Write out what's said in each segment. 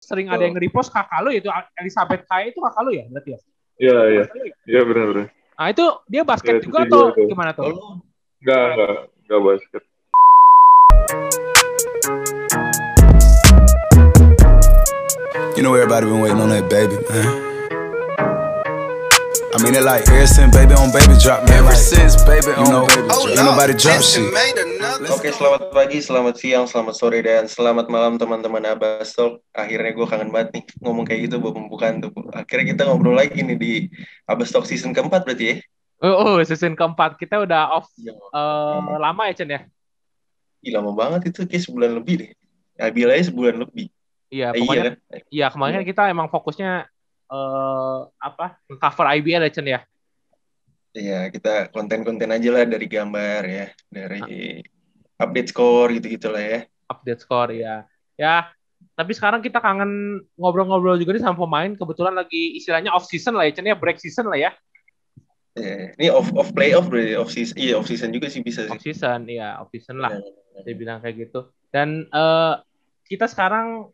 sering ada yang nge-repost kakak lu itu Elizabeth Kaya itu kakak lu ya berarti ya? Iya, iya. Iya benar-benar. Nah itu dia basket Ya, juga itu atau tuh. gimana tuh? Oh, Enggak, enggak, enggak basket. You know everybody been waiting on that baby, man. I mean it like ever since baby on baby drop, man. Ever since baby on know, baby drop. Ain't nobody drop shit. Oke, selamat pagi, selamat siang, selamat sore, dan selamat malam teman-teman Abbas Talk. Akhirnya gue kangen banget nih ngomong kayak gitu buat pembukaan tuh. Akhirnya kita ngobrol lagi nih di Abbas Talk season keempat berarti ya? Oh, oh, season keempat kita udah off Iya. eh, lama ya Chen ya? Ih, lama banget itu, kayak sebulan lebih deh. Abil aja sebulan lebih. Iya, Eh, iya kan? iya kemarin kan kita emang fokusnya eh apa? cover IBL ya Chen ya? Iya, kita konten-konten aja lah dari gambar ya, dari update score gitu-gitu lah ya. Update score ya. Ya, tapi sekarang kita kangen ngobrol-ngobrol juga nih sama pemain. Kebetulan lagi istilahnya off season lah ya Chen ya, break season lah ya. Iya, Ini off off playoff berarti off season. Iya, off season juga sih bisa sih. Off season, iya off season lah. Iya. dia bilang kayak gitu. Dan eh, kita sekarang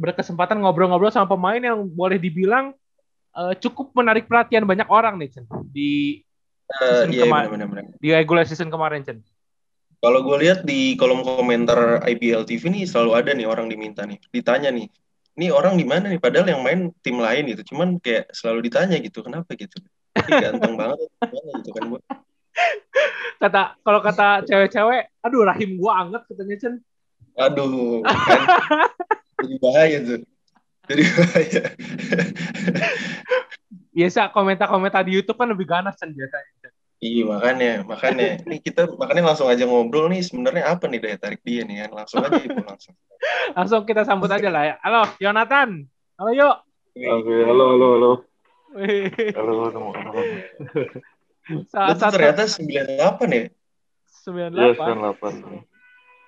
berkesempatan ngobrol-ngobrol sama pemain yang boleh dibilang eh, cukup menarik perhatian banyak orang nih, Chen. Di Season Iya, kemarin. benar-benar. di regular season kemarin, Chen. Kalau gue lihat di kolom komentar IBL TV nih selalu ada nih orang diminta nih, ditanya nih, ini orang di mana nih? Padahal yang main tim lain gitu, cuman kayak selalu ditanya gitu, kenapa gitu? Ganteng banget, gitu kan gue. Kata kalau kata cewek-cewek, aduh rahim gua anget katanya, Chen. Aduh, kan? jadi bahaya tuh, jadi bahaya. Biasa komentar-komentar di YouTube kan lebih ganas, Chen biasanya. Iya makanya, makanya, nih kita makanya langsung aja ngobrol nih sebenarnya apa nih daya tarik dia nih kan, langsung aja ibu langsung. Langsung kita sambut aja lah ya. Halo, Yonatan. Halo, yuk. Oke, halo, halo, halo. Halo, halo, halo. Saat tuh saat ternyata 98 ya? Iya, 98. 98.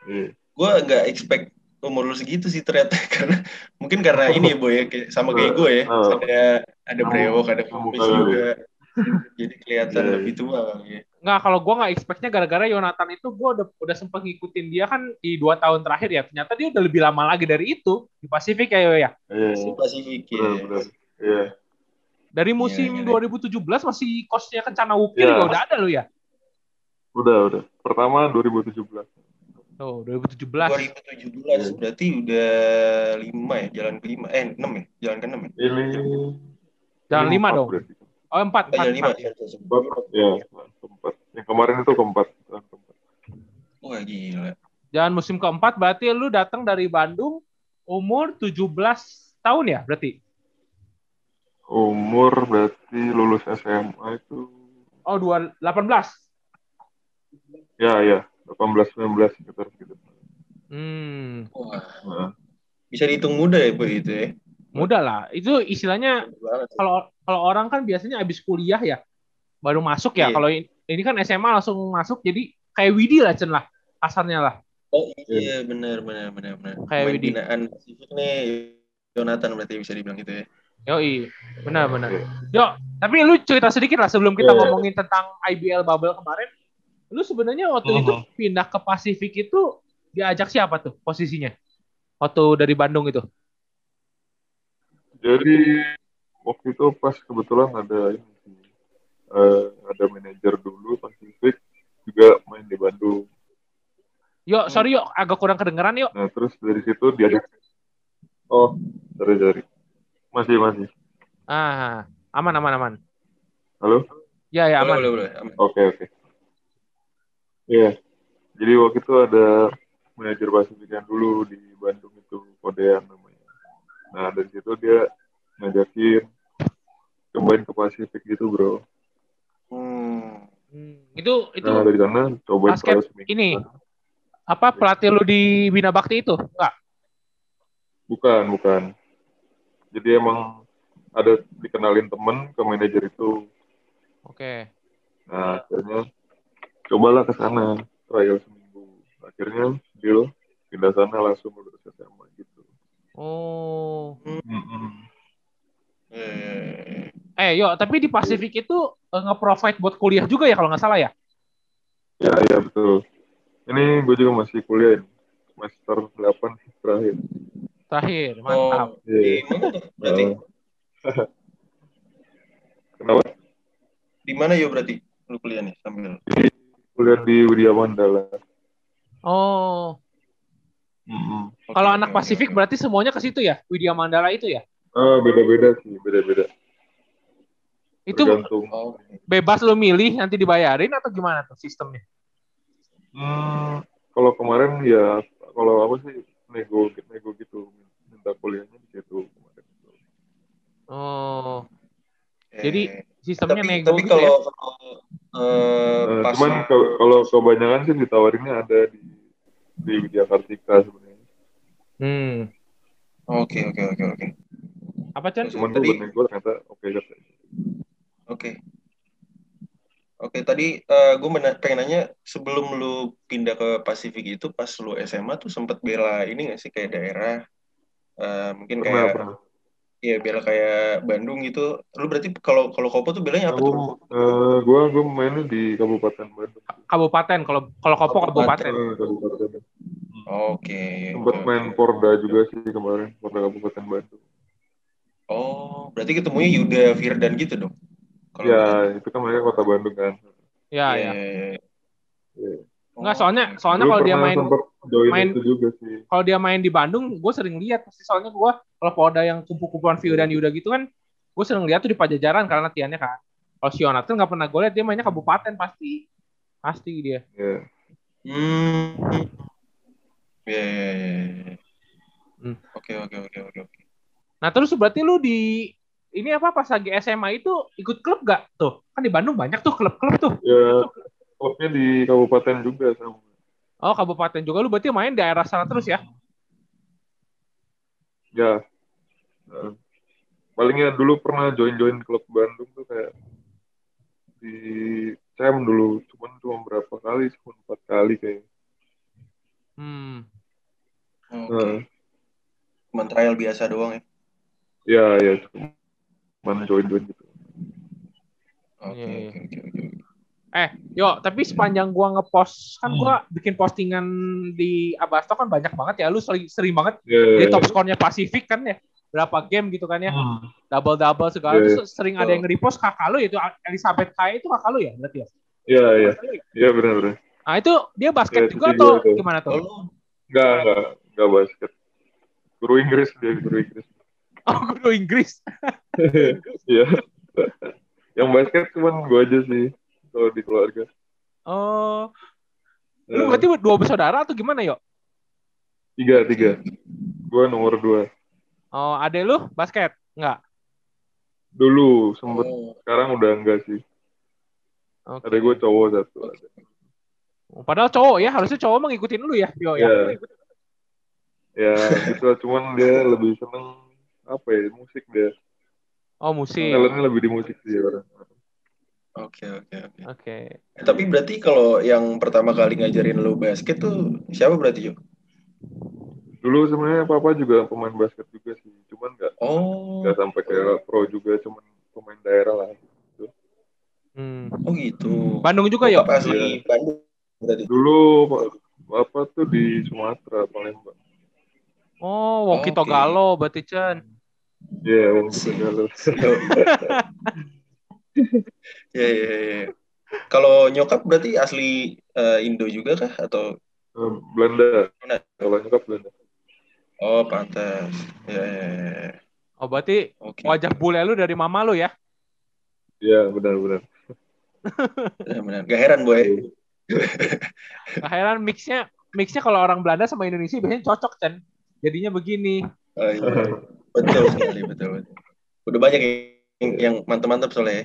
Iya. gue nggak expect umur lu segitu sih ternyata karena mungkin karena ini ya boy ya kayak sama kayak gue ya Oh. ada ada brewok ada kali. juga jadi kelihatan Iya, lebih tua kali ya Nggak, kalau gue nggak expectnya gara-gara Yonatan itu gue udah udah sempat ngikutin dia kan di dua tahun terakhir ya. Ternyata dia udah lebih lama lagi dari itu di Pasifik ya, ya. Iya, si Pasifik ya benar. Iya. Dari musim Iya, iya. 2017 masih kosnya Kencana Wukir Iya. juga udah ada lo ya. Udah, udah. Pertama 2017. Tuh, 2017. 2017 berarti udah lima ya jalan ke lima eh enam ya jalan ke enam ya Ini lima empat dong. berarti. Oh, empat, oh, empat, jalan lima empat. sorry, sorry, sorry. Empat, ya, keempat. Yang kemarin itu keempat. Yang keempat. wah gila Jangan musim keempat berarti lu datang dari Bandung umur 17 tahun ya berarti. Umur berarti lulus SMA itu Oh, dua, 18. ya ya 18 19 sekitar segitu. Hmm, wah Nah, bisa dihitung muda ya boy itu ya mudah lah. Itu istilahnya Muda kalau kalau orang kan biasanya abis kuliah ya baru masuk ya. Iya. Kalau ini, ini kan SMA langsung masuk jadi kayak Widi lah Cen lah kasarnya lah. oh iya benar benar benar benar Kayak Pemain Widi. binaan Pasifik nih Jonathan berarti bisa dibilang gitu ya Yoi, benar benar. Yo, tapi lu cerita sedikit lah sebelum kita Iya. ngomongin tentang IBL bubble kemarin. Lu sebenarnya waktu itu Mhm. pindah ke Pasifik itu diajak siapa tuh posisinya? Waktu dari Bandung itu. Jadi waktu itu pas kebetulan ada ini eh, ada manajer dulu Pasifik juga main di Bandung. Yuk, sorry yuk, agak kurang kedengeran yuk. Nah terus dari situ diajak. Oh dari dari masih masih. Ah, aman aman aman. Halo. Ya ya aman. boleh boleh aman. Oke Iya. Jadi waktu itu ada manajer Pasifik yang dulu di Bandung itu Kodean namanya. Nah dari situ dia ngajakin cobain ke Pasifik gitu bro. Hmm. Hmm, itu itu Nah dari sana cobain basket ini apa pelatih lu di Bina Bakti itu? Enggak. Bukan bukan. Jadi emang ada dikenalin temen ke manajer itu. Oke. Nah akhirnya cobalah ke sana trial seminggu. Akhirnya deal pindah sana langsung lulus SMA gitu. Oh. Mm-mm. Eh, Eh, yo, tapi di Pasifik itu eh, nge-provide buat kuliah juga ya kalau nggak salah ya? Ya, ya betul. Ini gue juga masih kuliah. Semester 8 terakhir. Terakhir, mantap. Oh, mana tuh berarti? Eh. Kenapa? Di mana yo berarti lu kuliah nih sambil? Kuliah di Widya Mandala. Oh, Mm-mm. kalau Oke, anak Pasifik berarti semuanya ke situ ya? Widya Mandala itu ya? Ah, beda-beda sih, beda-beda. Itu Tergantung. Oh, bebas lu milih nanti dibayarin atau gimana tuh sistemnya? Hmm, kalau kemarin ya, kalau apa sih nego, nego gitu, minta kuliahnya di situ kemarin. Oh. Jadi sistemnya tapi nego tapi gitu kalau ya? kalau, eh, Eh, pas cuman kalau kebanyakan sih ditawarinnya ada di di Widya Kartika sebenarnya. Hmm. Oke oke oke oke. Apa Chan? Cuman Tadi- gue nego ternyata oke katanya. Oke. Oke, tadi gue pengen nanya sebelum lu pindah ke Pasifik itu pas lu SMA tuh sempet bela ini gak sih kayak daerah eh, mungkin Pernah, kayak pernah. Iya bela kayak Bandung gitu. Lu berarti kalau kalau Kopo tuh belanya apa tuh? eh, gua gua mainnya di Kabupaten Bandung. Kabupaten. Kalau kalau Kopo kabupaten. Eh, Kabupaten. Oke. Sempat oke, main. Porda juga sih kemarin, Porda Kabupaten Bandung. Oh, berarti ketemunya Yuda Firdan gitu dong. Kalau Ya, berarti. itu kan mereka kota Bandung kan. Ya, Iya, ya. iya, iya. Iya. Enggak, soalnya soalnya kalau dia main main- itu juga sih. kalau dia main di Bandung, gue sering lihat pasti soalnya gue kalau Polda yang kumpul-kumpulan Vio dan Yuda gitu kan, gue sering lihat tuh di Pajajaran karena latihannya kan. Kalau Sionat kan nggak pernah gue lihat dia mainnya kabupaten pasti, pasti dia. Ya. Hmm. Iya, iya, iya, iya. Hmm. Oke, oke, oke, oke, oke. Nah terus berarti lu di ini apa pas lagi SMA itu ikut klub gak tuh? Kan di Bandung banyak tuh klub-klub tuh. Ya, klubnya di kabupaten juga sama. Oh kabupaten juga lu berarti main daerah sana terus ya? Ya. Nah, palingnya dulu pernah join-join klub Bandung tuh kayak di CM dulu, cuman cuma berapa kali, cuma empat kali kayak. Hmm. Oke. Nah, Cuman trial biasa doang ya. ya, ya, cuma join-join gitu. Oke, Iya, iya. oke, oke, oke. Eh, yo, tapi sepanjang gua ngepost kan gua bikin postingan di Abasto kan banyak banget ya. Lu sering, sering banget Ya, jadi top skornya Pasifik kan ya. Berapa game gitu kan ya. Hmm. Double double segala. Iya, Terus sering ada yang nge-repost kakak lu yaitu Elizabeth Kaya itu kakak lu ya berarti ya. Ya, ya, ya benar-benar. Nah, itu dia basket Iya, juga itu atau dia tuh. gimana Oh, tuh? Enggak, enggak, enggak basket. Guru Inggris dia, guru Inggris. Oh, guru Inggris. Iya. Yang basket cuman gue aja sih kalau di keluarga. Oh, lu Eh, berarti dua bersaudara atau gimana, yo? tiga, tiga. Gue nomor dua. Oh, ade lu basket? Enggak. Dulu sempet, oh, sekarang udah enggak sih. Oke. Ada gue cowok satu. Ada. Padahal cowok ya, harusnya cowok mah ngikutin lu ya, yo ya. Iya. Ya, gitu. Cuman dia lebih seneng apa ya musik dia. Oh, musik. Talentnya lebih di musik sih orang. Oke, oke, oke. Oke. Eh, Tapi berarti kalau yang pertama kali ngajarin lu basket tuh siapa berarti, Yo? Dulu sebenarnya papa juga pemain basket juga sih. Cuman nggak Oh, nggak sampai kayak pro juga, cuman pemain daerah lah. Hmm. oh gitu. Bandung juga, yo? Bokap asli Iya. Bandung berarti. Dulu pa- papa tuh di Sumatera, Palembang. Oh, Woki Oke. Togalo berarti Chen. Iya, wong Si- Segala. Iya, iya, iya. Kalau nyokap berarti asli eh, Indo juga kah atau Eh, Belanda. Kalau nyokap Belanda. Oh, pantas. Ya, ya, ya. Oh, berarti Oke. wajah bule lu dari mama lu ya? Iya, benar-benar. Benar-benar. Gak heran, Boy. Gak heran mixnya mixnya kalau orang Belanda sama Indonesia biasanya cocok Chen. Jadinya begini. Oh, iya. Betul sekali, betul, betul. Udah banyak yang, yang mantep-mantep soalnya ya.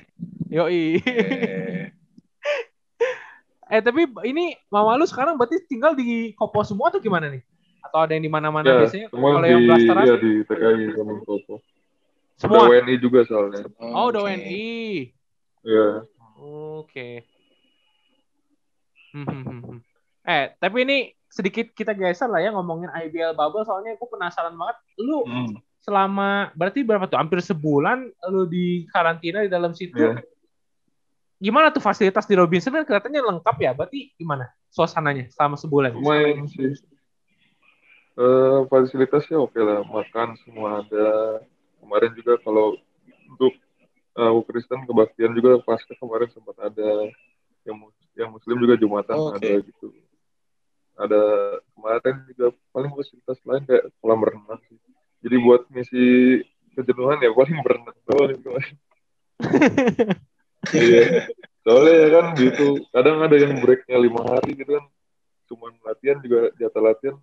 Yoi. Eh, eh tapi ini mama lu sekarang berarti tinggal di Kopo semua atau gimana nih? Atau ada yang di mana-mana Ya, biasanya? semua Kalau di, yang Blasteras ya, di TKI sama Kopo. semua. Ada WNI juga soalnya. Oh, udah oke. WNI. Iya. Oke. Hmm, hmm, hmm, hmm. Eh, tapi ini sedikit kita geser lah ya ngomongin IBL bubble soalnya gue penasaran banget. Lu Hmm. Selama berarti berapa tuh? Hampir sebulan lu di karantina di dalam situ. Iya. Gimana tuh fasilitas di Robinson kan kelihatannya lengkap ya? Berarti gimana suasananya selama sebulan? Lumayan sih. Eh, fasilitasnya oke lah, makan semua ada. Kemarin juga kalau untuk uh, Kristen kebaktian juga pas kemarin sempat ada yang mus- yang Muslim juga jumatan Oh, oke. ada gitu. Ada kemarin juga paling fasilitas lain kayak kolam renang sih. Jadi buat misi kejenuhan ya paling berenang doang itu. Iya. Soalnya ya kan gitu, kadang ada yang breaknya lima hari gitu kan, cuman latihan juga jatah latihan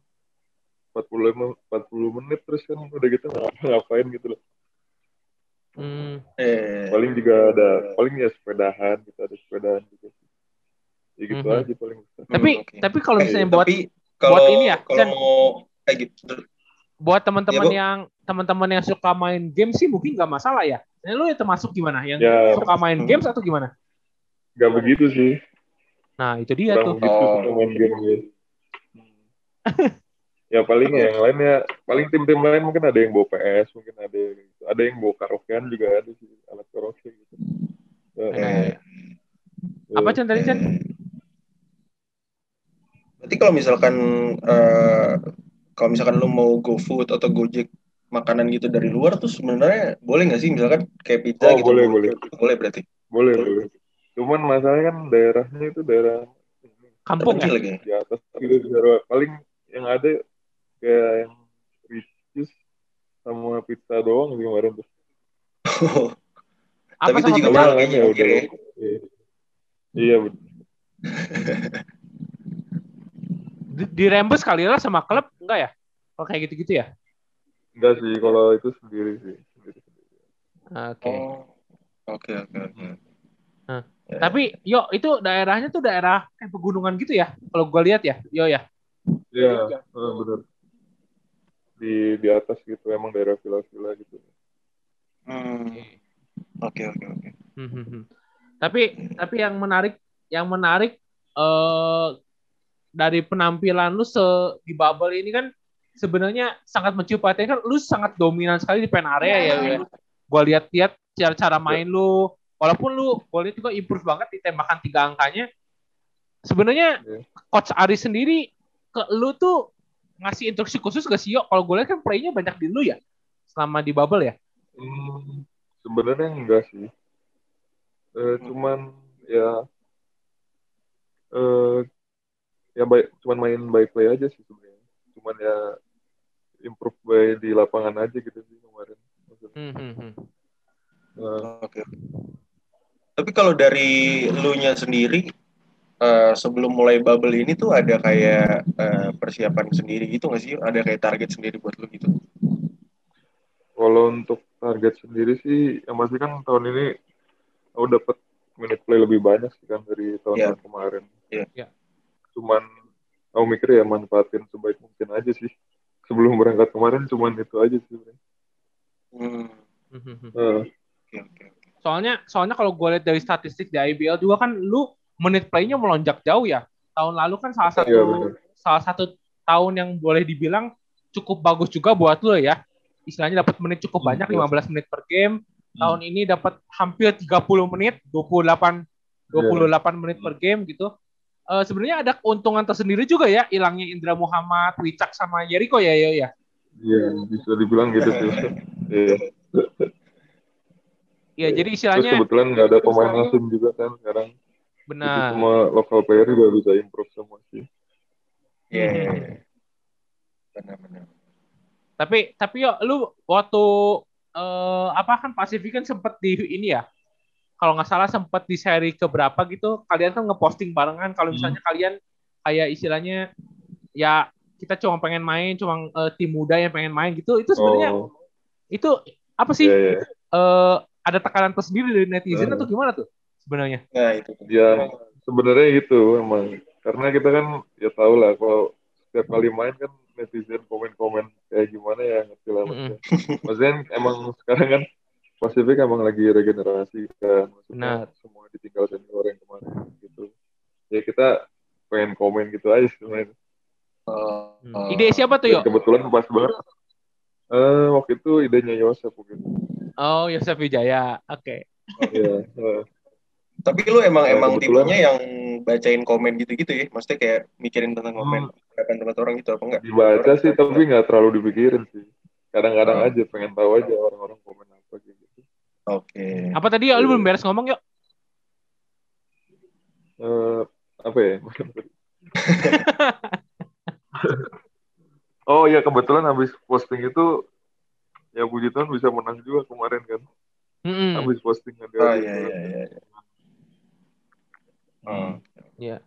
45 40 menit terus kan udah gitu ngapa ngapain gitu loh. Hmm. Eh, Paling juga ada paling ya sepedahan gitu ada sepedahan gitu. Ya gitu Mhm. aja paling. Tapi oke. tapi kalau eh, misalnya buat tapi kalau ini ya, kalau Chan. mau kayak gitu buat teman-teman Iya, Bu. yang teman-teman yang suka main game sih mungkin nggak masalah ya. Nah, lu ya termasuk gimana? Yang Ya. suka main games atau gimana? Gak begitu sih. Nah, itu dia tuh. Kurang begitu Oh. suka main game gitu. ya paling ya yang lainnya paling tim-tim lain mungkin ada yang bawa PS mungkin ada yang gitu. ada yang bawa karaokean juga ada sih alat karaoke gitu. Ya, Eh, Apa Chan tadi Chan? Berarti kalau misalkan eh, kalau misalkan lu mau GoFood atau Gojek makanan gitu dari luar tuh sebenarnya boleh nggak sih misalkan kayak pizza Oh, gitu boleh, boleh. boleh berarti boleh boleh. Cuman masalahnya kan daerahnya itu daerah Kampung kecil ya? lagi di atas gitu di daerah paling yang ada kayak yang Ricis sama pizza doang sih kemarin tuh. Apa Tapi itu juga mahal Mahal kayaknya ya, ongkir ya. Iya, iya betul. Di, dirembes kali lah sama klub enggak ya? Kalau kayak gitu-gitu ya? Enggak sih kalau itu sendiri sih. Oke. Oh, oke oke oke. Nah, Ya. Tapi yo itu daerahnya tuh daerah kayak pegunungan gitu ya? Kalau gue lihat ya, yo ya. Iya, eh, benar. Di di atas gitu emang daerah villa-villa gitu. Hmm, oke oke oke. Hmm, hmm, hmm. Tapi tapi yang menarik yang menarik eh dari penampilan lu se di bubble ini kan sebenarnya sangat mencium perhatian kan lu sangat dominan sekali di pen area ya. ya. Gua lihat-lihat cara-cara main lu walaupun lu lihat juga improve banget di tembakan tiga angkanya. Sebenarnya Iya. coach Ari sendiri ke lu tuh ngasih instruksi khusus gak sih yo? Kalau gue lihat kan playnya banyak di lu ya selama di bubble ya. Hmm, sebenarnya enggak sih. Eh, cuman ya eh ya baik cuman main by play aja sih sebenarnya. Cuman ya improve by di lapangan aja gitu sih kemarin. Maksudnya, Hmm, hmm, hmm. eh, Oke. Tapi kalau dari lu nya sendiri eh, sebelum mulai bubble ini tuh ada kayak eh, persiapan sendiri gitu nggak sih? Ada kayak target sendiri buat lu gitu? Kalau untuk target sendiri sih, yang pasti kan tahun ini aku dapat minute play lebih banyak sih kan dari tahun-tahun kemarin. Iya. Iya. Cuman aku mikir ya manfaatin sebaik mungkin aja sih. Sebelum berangkat kemarin cuman itu aja sih. Hmm, Hmm, hmm, hmm. Oke oke. oke. Soalnya soalnya kalau gue lihat dari statistik di IBL juga kan lu menit playnya melonjak jauh ya. Tahun lalu kan salah satu Iya, benar. salah satu tahun yang boleh dibilang cukup bagus juga buat lu ya. Istilahnya dapat menit cukup Hmm, banyak iya. 15 menit per game. Tahun ini dapat hampir 30 menit, 28 28 menit per game gitu. Eh, sebenarnya ada keuntungan tersendiri juga ya hilangnya Indra Muhammad, Wicak sama Jericho ya yo ya. Iya, bisa dibilang gitu sih. Iya. Iya, jadi Terus istilahnya kebetulan nggak ada pemain asing juga kan sekarang. Jadi benar. semua lokal player juga bisa improve semua sih. Iya. Hmm. iya. Benar-benar. Tapi tapi yo lu waktu eh, apa kan Pasifik kan sempet di ini ya. Kalau nggak salah sempet di seri keberapa gitu, kalian kan ngeposting barengan kalau misalnya kalian kayak istilahnya ya kita cuma pengen main, cuma eh, tim muda yang pengen main gitu. Itu sebenarnya Oh, itu apa sih? iya, iya. eh, ada tekanan tersendiri dari netizen Hmm. atau gimana tuh sebenarnya? Nah itu. Ya sebenarnya gitu emang karena kita kan ya tahu lah kalau setiap kali main kan netizen komen-komen kayak gimana ya ngerti lah maksudnya. Maksudnya emang sekarang kan Pasifik emang lagi regenerasi kan maksudnya Benar. semua ditinggal senior yang kemarin gitu. Ya kita pengen komen gitu aja sebenarnya. Oh, oh. Ide siapa tuh yo? Dan kebetulan pas banget. Eh waktu itu idenya Yosef mungkin. Oh Yosef Wijaya, oke. Iya. eh. Tapi lu emang Ya, emang kebetulan- tipenya yang bacain komen gitu-gitu ya? Maksudnya kayak mikirin tentang komen. Hmm. harapan tempat orang gitu apa enggak? Dibaca sih tapi nggak terlalu dipikirin sih. Kadang-kadang Oh. aja pengen tahu aja orang-orang komen apa gitu. Oke. Apa tadi lu belum beres ngomong yuk? Eh, apa ya? oh ya kebetulan habis posting itu ya puji Tuhan bisa menang juga kemarin kan. Mm-mm. Habis posting ada. Oh iya iya iya. iya. Oh. Iya.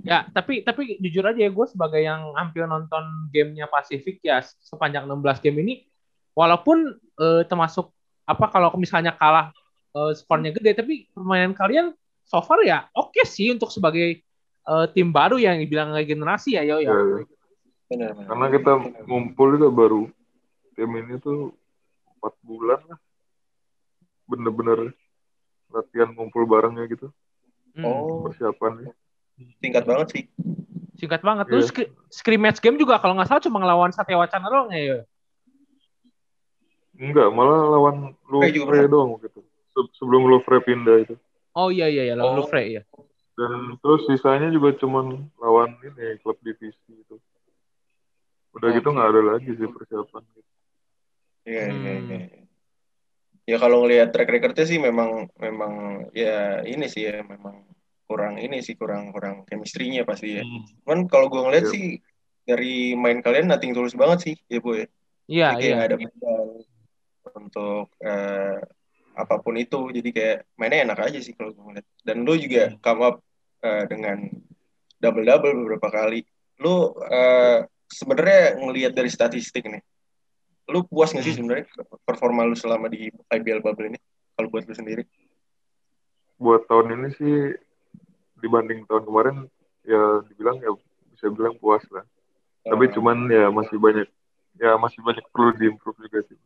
Ya, tapi tapi jujur aja ya gue sebagai yang hampir nonton gamenya Pasifik ya sepanjang 16 game ini walaupun eh, termasuk apa kalau misalnya kalah eh, skornya gede tapi permainan kalian so far ya oke sih untuk sebagai eh, tim baru yang dibilang regenerasi ya yo ya. Ya, ya. Benar benar. Karena kita ngumpul itu baru tim ini tuh empat bulan lah. Bener-bener latihan ngumpul barengnya gitu. Hmm, Oh, Persiapan. tingkat banget sih. Singkat banget. Iya. Terus skri- scrimmage game juga kalau nggak salah cuma ngelawan Satya Wacana doang ya. Yo. Enggak, malah lawan Frey juga Louvre doang gitu. Se- sebelum Louvre pindah itu. Oh iya iya ya lawan Oh. Louvre ya. Dan terus sisanya juga cuman lawan ini klub divisi itu. Udah gitu Oke. nggak ada lagi sih persiapan. Gitu. Iya iya Hmm. iya. Ya kalau ngelihat track recordnya sih memang memang ya ini sih ya memang kurang ini sih kurang kurang chemistry-nya pasti ya. Cuman kalau gue ngeliat Iya. sih dari main kalian nothing tulus banget sih ya bu ya. Iya iya. ada modal untuk eh, apa pun itu. Jadi kayak mainnya enak aja sih kalau gue ngeliat. Dan lu juga come up eh, dengan double double beberapa kali. Lu eh, sebenarnya ngelihat dari statistik nih. Lu puas nggak sih sebenarnya performa lu selama di IBL bubble ini? Kalau buat lu sendiri? Buat tahun ini sih dibanding tahun kemarin ya dibilang ya bisa bilang puas lah. Tapi Eh, cuman ya masih banyak ya masih banyak perlu diimprove juga sih.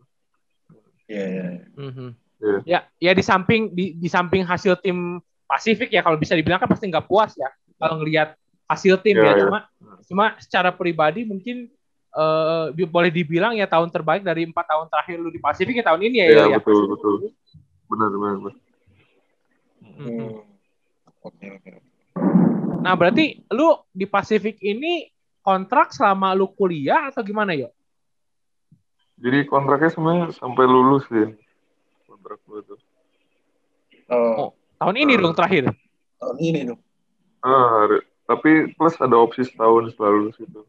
Iya iya. Mhm. Iya. Ya, ya di samping di, di samping hasil tim Pasifik ya kalau bisa dibilang kan pasti nggak puas ya kalau ngelihat hasil tim Ya, ya, ya. cuma cuma secara pribadi mungkin eh, di- boleh dibilang ya tahun terbaik dari empat tahun terakhir lu di Pasifik ya tahun ini ya, Iya Yo, ya. betul betul. Benar benar. benar. Mhm. Hmm. Oke oke. Nah berarti lu di Pasifik ini kontrak selama lu kuliah atau gimana yo? Jadi kontraknya sebenarnya sampai lulus sih. Kontrak gue tuh. Oh, Tahun ini dong terakhir. tahun ini dong. Ah, ada- tapi plus ada opsi setahun setelah lulus itu.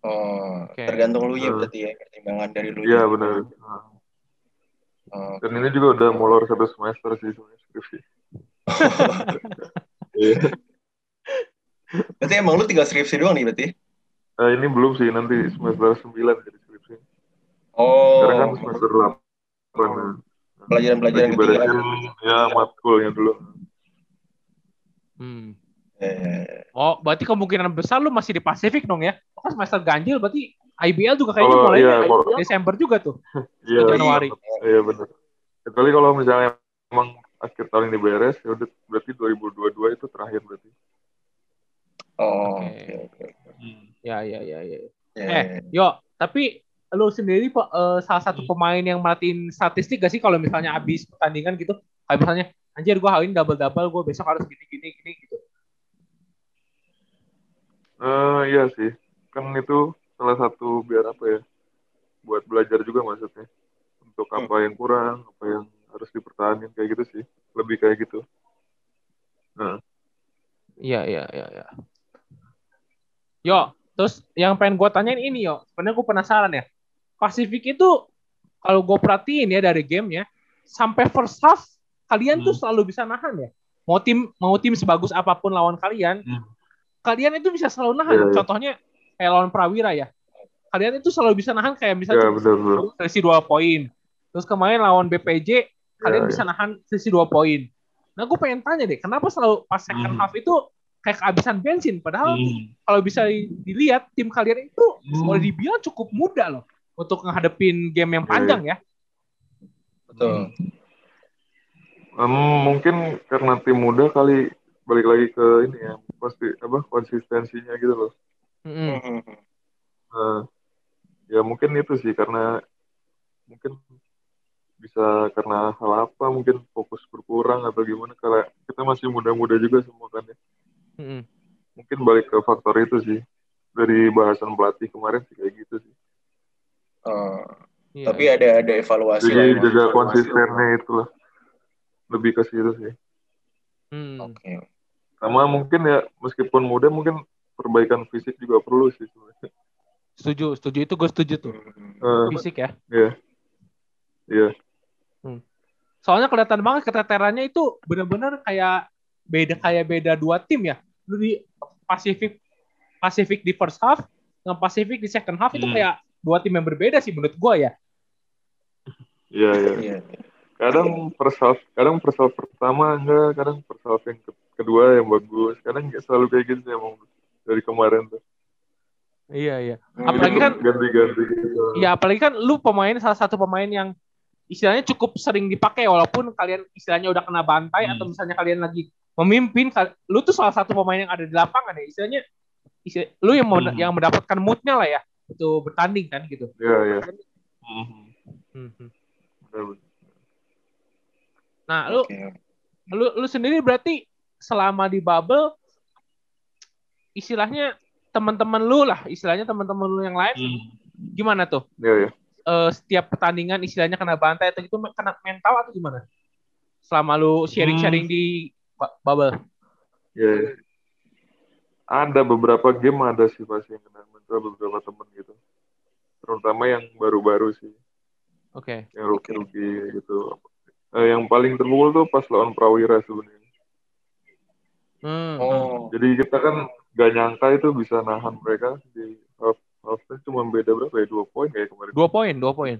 Oh, Oke. tergantung lu ya Hmm. berarti ya pertimbangan dari lu. Iya benar. Ah. Oh, Dan ini juga udah molor satu semester sih sebenarnya skripsi. Iya. berarti emang lu tinggal skripsi doang nih berarti? Nah, ini belum sih nanti semester 9 jadi. Oh, Sekarang kan semester 8. Nah, pelajaran-pelajaran ketinggalan. beresin ya matkulnya dulu. Hmm. Eh, Oh berarti kemungkinan besar lu masih di Pasifik dong ya? Oh, kan semester ganjil berarti IBL juga kayaknya Kalau mulai iya, kalau- Desember juga tuh. Iya, Januari. Iya benar. Kecuali kalau misalnya emang akhir tahun ini beres, ya udah berarti 2022 itu terakhir berarti. oh, Oke. oke oke. oke. Ya ya ya ya. Ya, Eh, Yo, tapi lu sendiri Pak, eh, salah satu pemain yang merhatiin statistik gak sih kalau misalnya habis pertandingan gitu? Kayak misalnya, anjir gue hari ini double-double, gue besok harus gini-gini gini gitu. Eh iya sih, kan itu salah satu biar apa ya, buat belajar juga maksudnya. Untuk apa yang kurang, apa yang harus dipertahankan kayak gitu sih, lebih kayak gitu. Nah, Iya, iya, iya, iya. Yo, terus yang pengen gue tanyain ini yo, sebenarnya gue penasaran ya. Pasifik itu kalau gue perhatiin ya dari game ya, sampai first half kalian tuh Hmm. selalu bisa nahan ya. Mau tim mau tim sebagus apa pun lawan kalian, Hmm. kalian itu bisa selalu nahan. Iya, iya. Contohnya kayak lawan Prawira ya. Kalian itu selalu bisa nahan kayak misalnya ya benar benar. selisih dua poin. Terus kemarin lawan BPJ kalian Ya, bisa nahan selisih dua poin. Nah gue pengen tanya deh, kenapa selalu pas second Hmm. half itu kayak kehabisan bensin? Padahal Hmm. kalau bisa dilihat tim kalian itu Hmm. boleh dibilang cukup muda loh untuk ngadepin game yang Iya, panjang ya. betul. Em, mungkin karena tim muda kali balik lagi ke ini ya, pasti apa konsistensinya gitu loh. Mm-mm. Hmm. Nah, ya mungkin itu sih karena mungkin bisa karena hal apa mungkin fokus berkurang atau gimana karena kita masih muda-muda juga semua kan ya. Mm-mm. mungkin balik ke faktor itu sih dari bahasan pelatih kemarin sih kayak gitu sih Oh, Iya, tapi ada ada evaluasi jadi lah. jaga konsistennya itu lah lebih ke situ sih Hmm. Oke. sama mungkin ya meskipun muda mungkin perbaikan fisik juga perlu sih sebenarnya Setuju, setuju itu gue setuju tuh. Hmm. Eh, Fisik ya. iya iya Soalnya kelihatan banget keteterannya itu bener-bener kayak beda kayak beda dua tim ya. Lu di Pacific Pacific di first half dengan Pacific di second half itu Hmm. kayak dua tim yang berbeda sih menurut gua ya. iya iya Iya. kadang first half kadang half pertama enggak kadang half yang ke- kedua yang bagus kadang nggak selalu kayak gitu sih emang dari kemarin tuh Iya iya. Hmm. Apalagi kan ganti-ganti gitu ya apalagi kan lu pemain salah satu pemain yang istilahnya cukup sering dipakai walaupun kalian istilahnya udah kena bantai Hmm. atau misalnya kalian lagi memimpin lu tuh salah satu pemain yang ada di lapangan ya istilahnya istilah- lu yang mau- Hmm. yang mendapatkan moodnya lah ya itu bertanding kan gitu. iya iya. Benar, benar. Nah, lu Oke. lu lu sendiri berarti selama di bubble istilahnya teman-teman lu lah, istilahnya teman-teman lu yang lain Hmm. gimana tuh? iya iya Eh, setiap pertandingan istilahnya kena bantai atau gitu kena mental atau gimana? Selama lu sharing-sharing di bu- bubble. iya iya. Ada beberapa game ada sih pasti yang kena mental beberapa temen gitu terutama yang baru-baru sih Oke. yang rookie-rookie gitu Eh, yang paling terpukul tuh pas lawan Prawira sebenarnya Hmm. Oh. Jadi kita kan gak nyangka itu bisa nahan mereka di half half cuma beda berapa ya dua poin kayak kemarin. Dua poin, dua poin.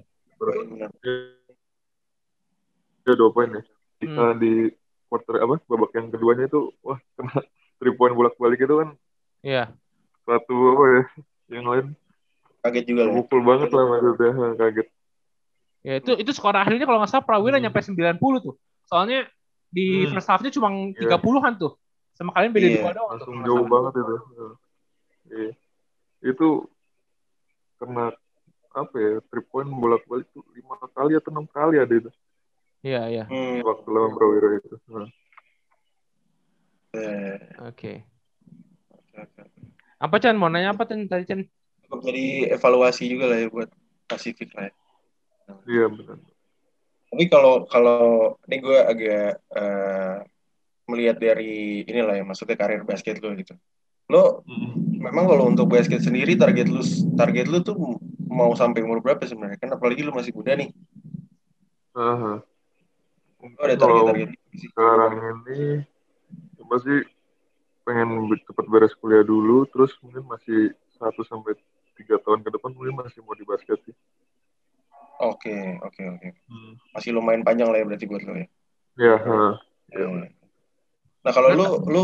Ya dua poin ya. Kita Hmm. di quarter apa babak yang keduanya itu wah kena three point bolak balik itu kan Iya. satu apa ya yang lain Kaget juga lah. pukul banget lah maksudnya kaget. Ya itu itu skor akhirnya kalau nggak salah Prawira Hmm. nyampe 90 tuh. Soalnya di Hmm. first half-nya cuma Iya. 30-an tuh. Sama kalian beda Iya, dua doang tuh. Langsung nggak jauh banget itu. Iya. Itu kena apa ya three point bolak balik tuh lima kali atau enam kali ada itu Iya, iya. Hmm. waktu lawan Prawira itu. Nah. Eh, Oke. Apa Chan mau nanya apa Chan tadi Chan? Jadi evaluasi juga lah ya buat Pasifik lah ya. Iya benar. Tapi kalau kalau ini gue agak eh, melihat dari inilah ya maksudnya karir basket lo gitu. Lo memang kalau untuk basket sendiri target lu target lu tuh mau sampai umur berapa sebenarnya? Kan apalagi lu masih muda nih. Aha. Lo ada Kalau target-target sih. sekarang ini masih pengen cepat beres kuliah dulu, terus mungkin masih satu sampai tiga tahun ke depan mungkin masih mau di basket sih. Oke, oke, oke. Masih lumayan panjang lah ya berarti buat lo ya. Ya, ha. Eh, Nah kalau lu lu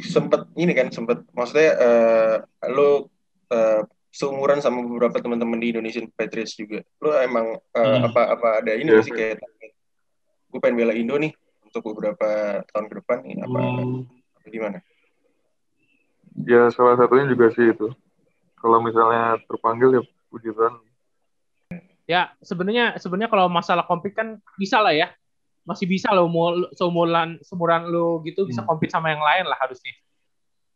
sempet ini kan sempet maksudnya eh, lu eh, seumuran sama beberapa teman-teman di Indonesian Patriots juga. Lu emang eh, Hmm. apa apa ada ini Iya, nggak sih kayak gue pengen bela Indo nih untuk beberapa tahun ke depan ini apa, Hmm, apa gimana? ya salah satunya juga sih itu. Kalau misalnya terpanggil ya puji Tuhan. Ya sebenarnya sebenarnya kalau masalah kompet kan bisa lah ya. Masih bisa lo mau seumuran seumuran lu gitu bisa Hmm. kompet sama yang lain lah harusnya.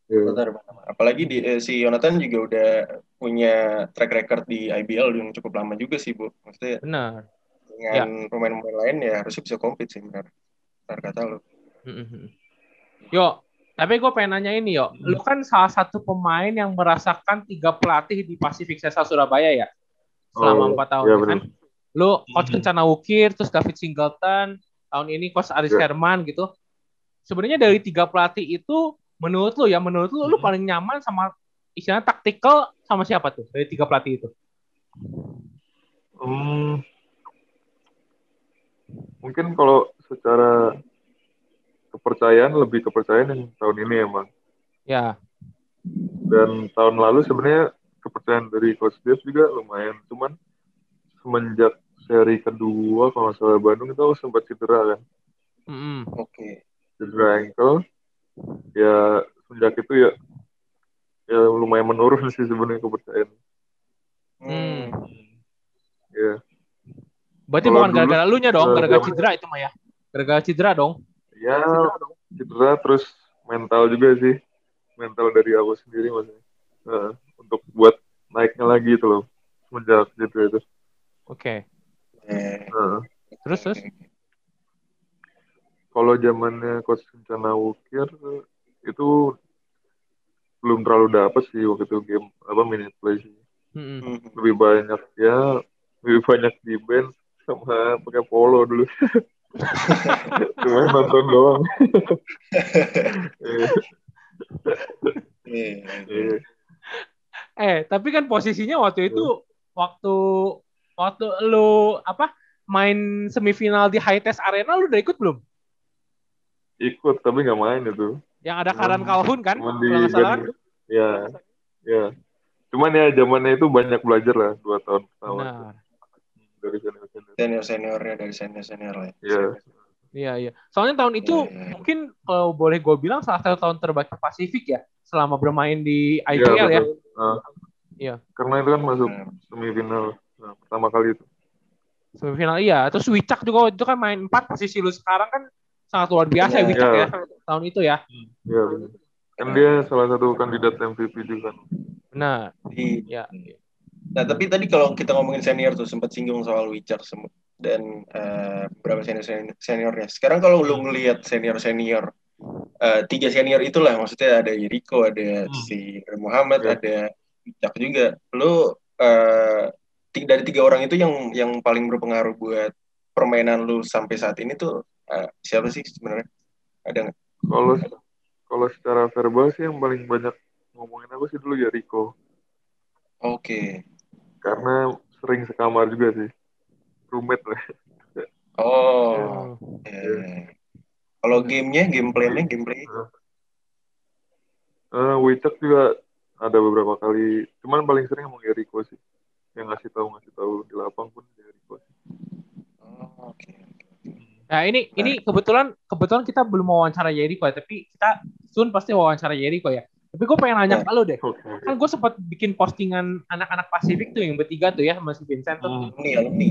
Ya. Benar, benar. Apalagi di, eh, si Yonatan juga udah punya track record di IBL yang cukup lama juga sih bu. Maksudnya Benar. dengan pemain-pemain lain ya harusnya bisa compete sih benar. Benar kata. Mhm. Yo, tapi gue pengen nanya ini yo. Lu kan salah satu pemain yang merasakan tiga pelatih di Pacific Sesa Surabaya ya. Selama Oh, empat tahun iya ya kan. Lu coach. Kencana Wukir, terus David Singleton, tahun ini coach Aris Iya. Herman gitu. Sebenarnya dari tiga pelatih itu menurut lu ya, menurut lu lu paling nyaman sama istilahnya taktikal sama siapa tuh dari tiga pelatih itu? Hmm, mungkin kalau secara kepercayaan lebih kepercayaan yang tahun ini emang. Ya, Dan tahun lalu sebenarnya kepercayaan dari Coach Dev juga lumayan. Cuman semenjak seri kedua kalau nggak salah Bandung itu sempat cedera kan. mm Oke. Cedera ankle. Ya semenjak itu ya ya lumayan menurun sih sebenarnya kepercayaan. Hmm. Ya. berarti Kalau bukan dulu, gara-gara lu nya dong, eh, gara-gara zaman- cedera itu mah ya. Gara-gara cedera dong. Ya cedera terus mental juga sih. mental dari aku sendiri maksudnya Nah, untuk buat naiknya lagi itu loh semenjak gitu itu Oke. Eh, Nah, Terus terus. kalau zamannya coach Kencana Wukir itu belum terlalu dapet sih waktu itu game apa minute play sih Mm-mm. hmm. lebih banyak ya lebih banyak di band sama pakai polo dulu cuma nonton doang Iya, Iya, iya. Eh, tapi kan posisinya waktu itu waktu waktu lu apa main semifinal di High Test Arena lu udah ikut belum? ikut tapi nggak main itu Yang ada Karan Calhoun kan? cuman di Kalau salah. ya ya cuman ya zamannya itu banyak belajar lah dua tahun pertama dari senior senior Senior seniornya dari senior senior lah. Iya. Iya, iya. Soalnya tahun itu Iya, iya. mungkin kalau boleh gue bilang salah satu tahun terbaik Pasifik ya selama bermain di IPL ya. betul. Nah, Iya. karena itu kan masuk Nah, semifinal nah, pertama kali itu Semifinal iya. Terus Wicak juga waktu itu kan main 4 posisi lu sekarang kan sangat luar biasa ya Iya. Wicak Iya. ya tahun itu ya. Iya benar. Kan dia salah satu kandidat MVP juga. kan. Benar. di- Iya. Nah, tapi tadi kalau kita ngomongin senior tuh sempat singgung soal Wicak sem- dan eh, beberapa senior senior seniornya. Sekarang kalau lu ngelihat senior senior eh, tiga senior itulah maksudnya ada Iriko, ada Hmm. si Muhammad, Ya. ada Wicak juga. Lu eh, ti- dari tiga orang itu yang yang paling berpengaruh buat permainan lu sampai saat ini tuh eh, siapa sih sebenarnya? Ada nggak? Kalau kalau secara verbal sih yang paling banyak ngomongin aku sih dulu ya Oke. Karena sering sekamar juga sih. Roommate lah. Oh. Oh. eh. Kalau gamenya, gameplaynya, gameplay. Eh, Wicak juga ada beberapa kali. Cuman paling sering ngomong ya Rico sih. Yang ngasih tahu ngasih tahu di lapang pun Rico sih. Oh, Oke. Nah ini ini kebetulan kebetulan kita belum wawancara Yeriko ya, tapi kita soon pasti wawancara Yeriko ya. Tapi gue pengen nanya ke lu deh. Oke. Kan gue sempat bikin postingan anak-anak Pasifik tuh yang bertiga tuh ya sama si Vincent tuh. Hmm. Alumni.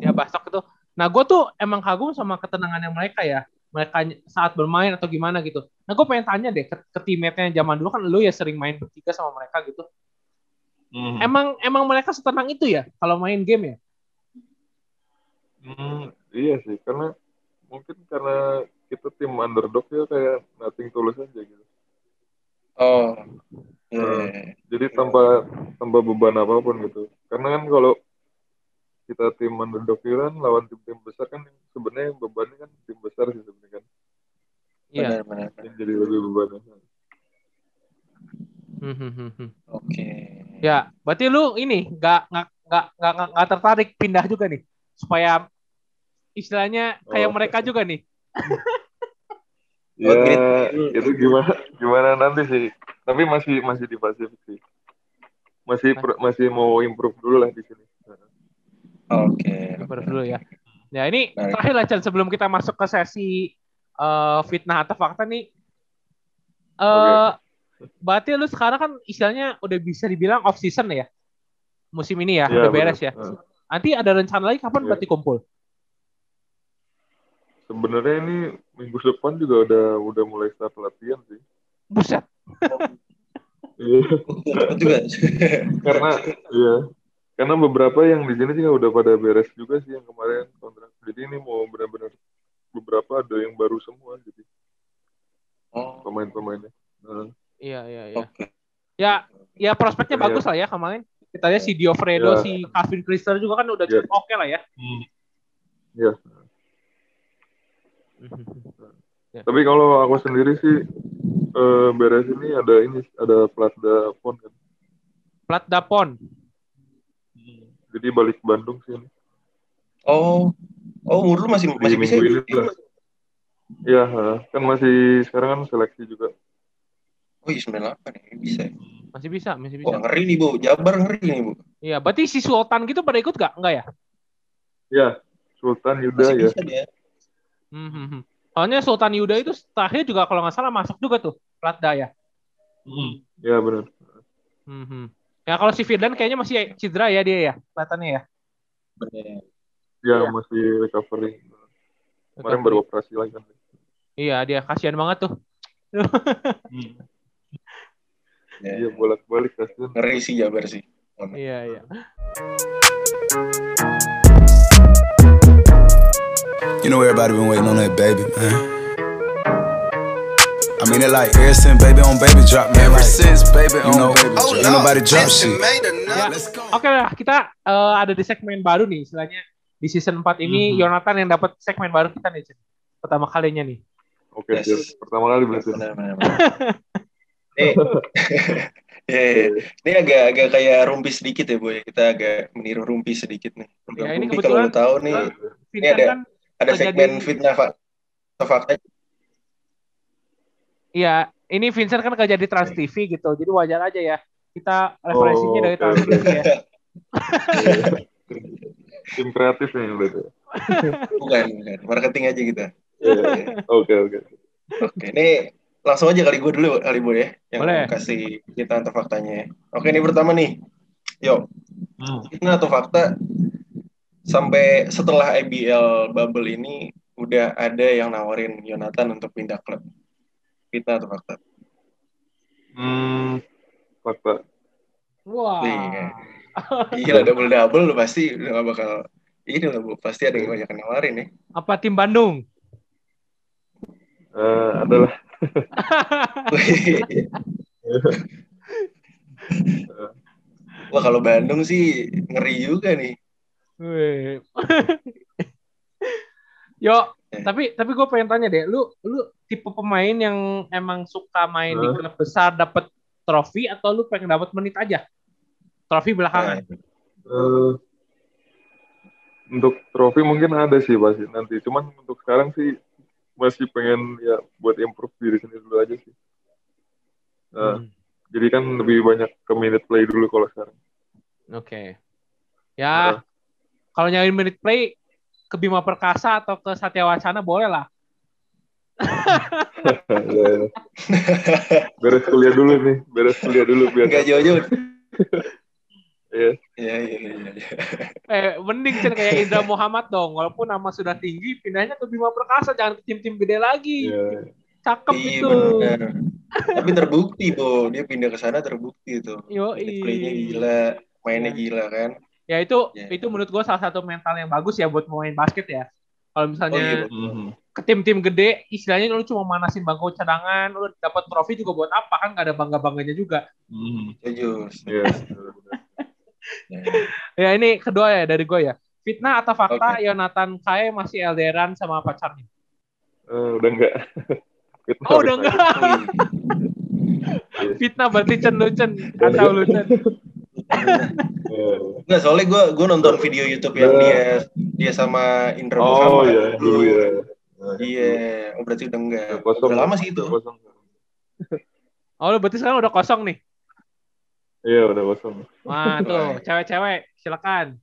ya Bastok itu. Nah gue tuh emang kagum sama ketenangannya mereka ya. Mereka saat bermain atau gimana gitu. Nah gue pengen tanya deh ke, ke teammate-nya zaman dulu kan lu ya sering main bertiga sama mereka gitu. Hmm. Emang emang mereka setenang itu ya kalau main game ya? Hmm, iya sih, karena mungkin karena kita tim underdog ya kayak nothing tulus aja gitu. Oh. Iya. Jadi tanpa tanpa beban apa pun gitu. Karena kan kalau kita tim underdog kan lawan tim-tim besar kan sebenarnya bebannya kan tim besar sih sebenarnya kan. Iya. Benar, benar. benar. Jadi lebih bebannya. Hmm, hmm, hmm. Oke. Ya, berarti lu ini nggak nggak nggak nggak tertarik pindah juga nih supaya istilahnya kayak Oh. mereka juga nih. Ya itu gimana gimana nanti sih. Tapi masih masih di Pasifik sih. Masih per- masih mau improve dulu lah di sini. Oke. Baru dulu ya. Ya ini Baik. terakhir lah Chan sebelum kita masuk ke sesi eh, fitnah atau fakta nih. Eh berarti lu sekarang kan istilahnya udah bisa dibilang off season ya. Musim ini ya, Ya, udah beres bener. ya. Heeh. Nanti ada rencana lagi kapan Iya. berarti kumpul? Sebenarnya ini minggu depan juga udah udah mulai start latihan sih. Buset. Iya. Juga. karena iya karena beberapa yang di sini juga udah pada beres juga sih yang kemarin kontrak jadi ini mau benar-benar beberapa ada yang baru semua jadi Oh. pemain-pemainnya nah, Iya, iya, iya. Oke. Ya, ya prospeknya Iya. bagus lah ya kemarin. Kita lihat si Diofredo, Iya. si Calvin Krister juga kan udah Iya. cukup oke lah ya. ya tapi kalau aku sendiri sih eh, beres ini ada ini ada Platda Pon kan Plat Dapon. jadi balik ke Bandung sih ini. Oh. Oh, umur lu masih di masih bisa. minggu ini lah ya ha. kan masih sekarang kan seleksi juga Oh, iya 98 ya, bisa. Masih bisa, masih bisa. Wah, ngeri nih, Bu. Jabar ngeri nih, Bu. Iya, berarti si Sultan gitu pada ikut gak? Enggak ya? ya Sultan Yuda Masih ya bisa dia. Hmm, hmm, hmm. Soalnya Sultan Yuda itu terakhir juga kalau nggak salah masuk juga tuh Platda ya. ya benar Hmm, hmm. Ya kalau si Firdan kayaknya masih cedera ya dia ya, kelihatannya ya. Bener. ya masih recovery kemarin baru operasi lagi kan Iya, dia kasihan banget tuh. Ya. Iya bolak-balik kasihan. Ngeri sih Jabar sih. Iya, iya. You know everybody been waiting on that baby, man. I mean it like ever since baby on baby drop, man. Ever since baby on you know, baby drop. Ain't nobody drop shit. Ya, Oke lah, kita eh, ada di segmen baru nih, istilahnya di season 4 ini Mhm. Yonatan yang dapat segmen baru kita nih, Cen. Pertama kalinya nih. Oke, Yes. siap. pertama kali berarti. Eh, ya, ya. ini agak agak kayak rumpi sedikit ya boy. Kita agak meniru rumpi sedikit nih. Program Ya, ini rumpi kalau kebetulan- lo tahu nih Vincent ada- kan, ada terjadi- segmen fitnah fakta fakta. iya, ini Vincent kan kerja di Trans TV gitu, jadi wajar aja ya. Kita referensinya Oh, dari Trans. TV ya. Tim kreatif nih berarti. Bukan, bukan. Marketing aja kita. Iya. Oke, oke. Oke, ini langsung aja kali gue dulu kali boy ya, yang Boleh. kasih kita atau faktanya. ya. Oke, ini pertama nih. Yo, Hmm. fitnah atau fakta sampai setelah IBL bubble ini udah ada yang nawarin Yonatan untuk pindah klub. Fitnah atau fakta? Hmm, fakta. Wah. Iya. Gila double double lu pasti udah gak bakal ini lah bu, pasti ada yang banyak yang nawarin ya. Apa tim Bandung? Eh, adalah Wah kalau Bandung sih ngeri juga nih. Yo, tapi tapi gue pengen tanya deh, lu lu tipe pemain yang emang suka main di Hah? klub besar dapat trofi atau lu pengen dapat menit aja? Trofi belakangan. eh, untuk trofi mungkin ada sih pasti nanti. Cuman untuk sekarang sih masih pengen ya buat improve diri sendiri dulu aja sih. Eh, Hmm, Jadi kan lebih banyak ke minute play dulu kalau sekarang. Oke. Ya, kalau nyari menit play ke Bima Perkasa atau ke Satya Wacana boleh lah. Beres kuliah dulu nih, beres kuliah dulu biar. Gak jauh-jauh. Iya. Iya iya iya. iya. Eh, mending Cen, kayak Indra Muhammad dong. Walaupun nama sudah tinggi, pindahnya ke Bima Perkasa, jangan ke tim-tim gede lagi. Iya. Cakep Iya itu. benar. Tapi terbukti Bo, dia pindah ke sana terbukti tuh. Yo, Minute Playnya gila, mainnya Iya. gila kan. Ya itu Iya. itu menurut gue salah satu mental yang bagus ya buat pemain basket ya. Kalau misalnya Oh, iya, Mhm. ke tim-tim gede, istilahnya lu cuma manasin bangku cadangan, lu dapat trofi juga buat apa kan? Gak ada bangga bangganya juga. Mhm. Iya. Ya. Ini kedua ya dari gue ya. Fitnah atau fakta Yonatan Kae masih LDRan sama pacarnya? Eh, udah enggak. Fitnah, Oh udah enggak. Fitnah berarti Cen lu Cen. Atau lu Cen. Iya. Enggak, soalnya gue gue nonton video YouTube yang dia dia sama Indra Oh Muhammad. iya, dulu ya. Iya, oh berarti udah enggak. Udah kosong. Udah lama sih itu. Kosong. Oh lu berarti sekarang udah kosong nih. Iya, udah kosong. Wah tuh cewek-cewek silakan.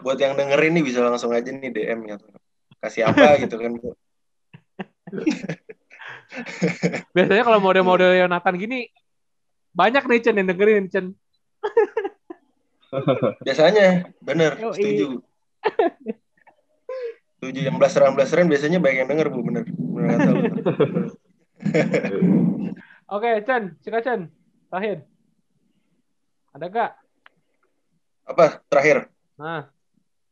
Buat yang dengerin nih bisa langsung aja nih DM gitu. Kasih apa gitu kan. Bu. Biasanya kalau model-model Yonatan gini banyak nih Cen yang dengerin Cen. Biasanya, bener, Yoi. setuju. Setuju, yang blasteran-blasteran biasanya banyak yang denger, Bu, bener. Bener kata lu. Oke Cen, silakan Cen. Terakhir. Ada gak? Apa, terakhir? Nah,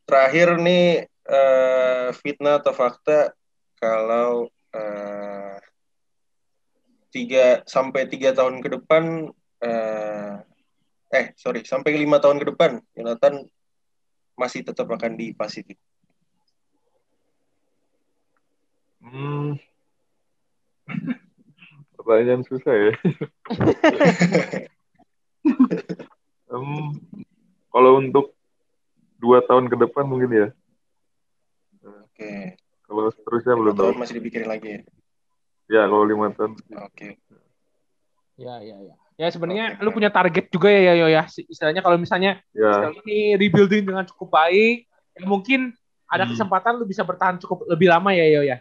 Terakhir nih, eh, fitnah atau fakta kalau eh, tiga sampai tiga tahun ke depan eh, eh sorry sampai lima tahun ke depan Yonatan masih tetap akan di Pasifik. Hmm. Pertanyaan susah ya. Em, kalau untuk dua tahun ke depan mungkin ya. Oke, Kalau seterusnya belum tahu. tahun masih dipikirin lagi ya. Ya kalau lima tahun. Oke, ya ya ya. Ya sebenarnya lu punya target juga ya Yo ya. Istilahnya kalau misalnya Ya. ini rebuilding dengan cukup baik, ya mungkin ada Hmm. kesempatan lu bisa bertahan cukup lebih lama ya Yo ya.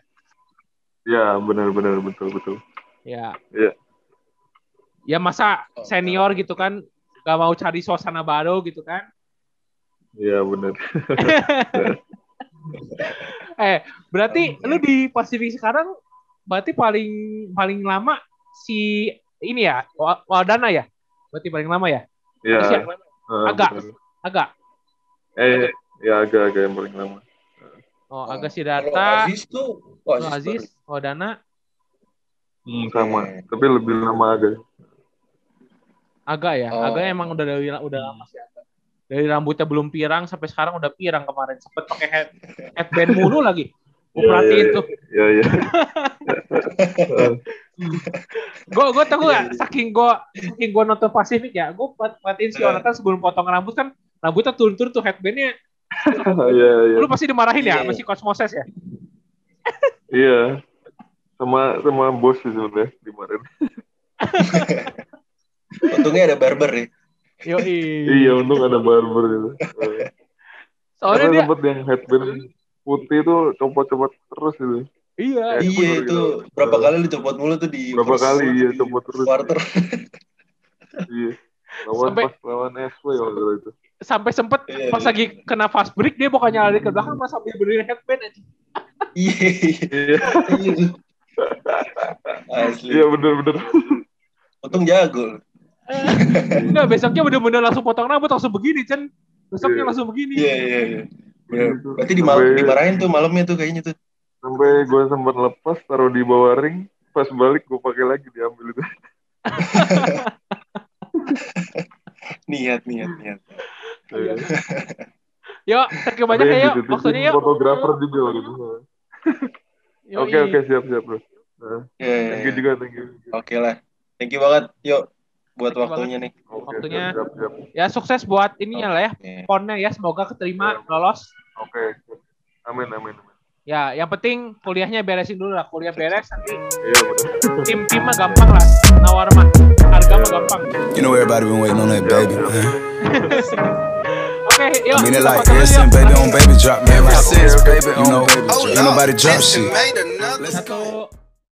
Ya benar-benar betul betul. Ya. Iya. Ya masa Oke. senior gitu kan gak mau cari suasana baru gitu kan. Iya benar. eh, berarti Oke. lu di Pasifik sekarang berarti paling paling lama si ini ya, Wa- Waldana ya? Berarti paling lama ya? Iya. Ah, agak. betul. agak. Eh, ya agak-agak yang paling lama. Oh, agak Kalau Siddhartha, Aziz tuh, oh, Lu Aziz, Waldana, Hmm, sama. Tapi lebih lama agak. agak ya. Oh. Agak emang udah dari udah lama sih agak. Dari rambutnya belum pirang sampai sekarang udah pirang kemarin. Sempet pakai head, headband mulu lagi. Gue Iya, perhatiin iya, tuh. Iya, iya. Gue gue tau gak, saking gue saking gue nonton Pasifik ya, gue perhatiin si Yonatan sebelum potong rambut kan rambutnya turun-turun tuh headbandnya. Iya, iya. Lu pasti dimarahin ya, Iya. masih Cosmoses ya? Iya. Sama sama bos sih sebenarnya kemarin. untungnya ada barber ya. Yo Iya, untung ada barber itu. Soalnya Karena dia, sempet yang headband putih itu copot-copot terus itu. iya. Eh, Iya bener itu gitu. berapa kali dicopot mulu tuh di Berapa kali, iya, copot terus. quarter. Iya. Lawan Sampai- pas lawan SW nggak salah itu. Sampai sempet Iya, pas iya. lagi kena fast break dia bukannya lari ke belakang malah sambil berdiri headband aja. Iya. Iya. Iya. Asli. Iya bener-bener. Untung jago. Enggak, besoknya bener-bener langsung potong rambut langsung begini, Chen. Besoknya Iya. langsung begini. Iya iya iya. Bener. Gitu. Berarti di mal- Sampai- dimarahin tuh malamnya tuh kayaknya tuh. Sampai gue sempat lepas taruh di bawah ring. Pas balik gue pakai lagi diambil itu. Niat niat niat. Iya. Yo, thank you banyak ya, yuk. Waktunya yuk. Fotografer juga waktu itu. Yoi. Oke oke siap siap bro. Nah, Iya, iya, thank you iya. juga thank you. Oke lah. Thank you banget. Yuk buat Thank waktunya nih. Oke Waktunya. siap siap. siap. Ya, sukses buat ininya lah ya. Ponnya ya, semoga keterima, lolos. Oke. Amin amin amin. Ya, yang penting kuliahnya beresin dulu lah. Kuliah beres, nanti Iya benar. tim-tim mah gampang lah. Nawar mah. Harga mah gampang. You know everybody been waiting on that baby, man. Oke, yuk. I mean it like yuk. baby on baby drop, man. Ever since baby on baby drop. Ain't nobody drop shit. Satu,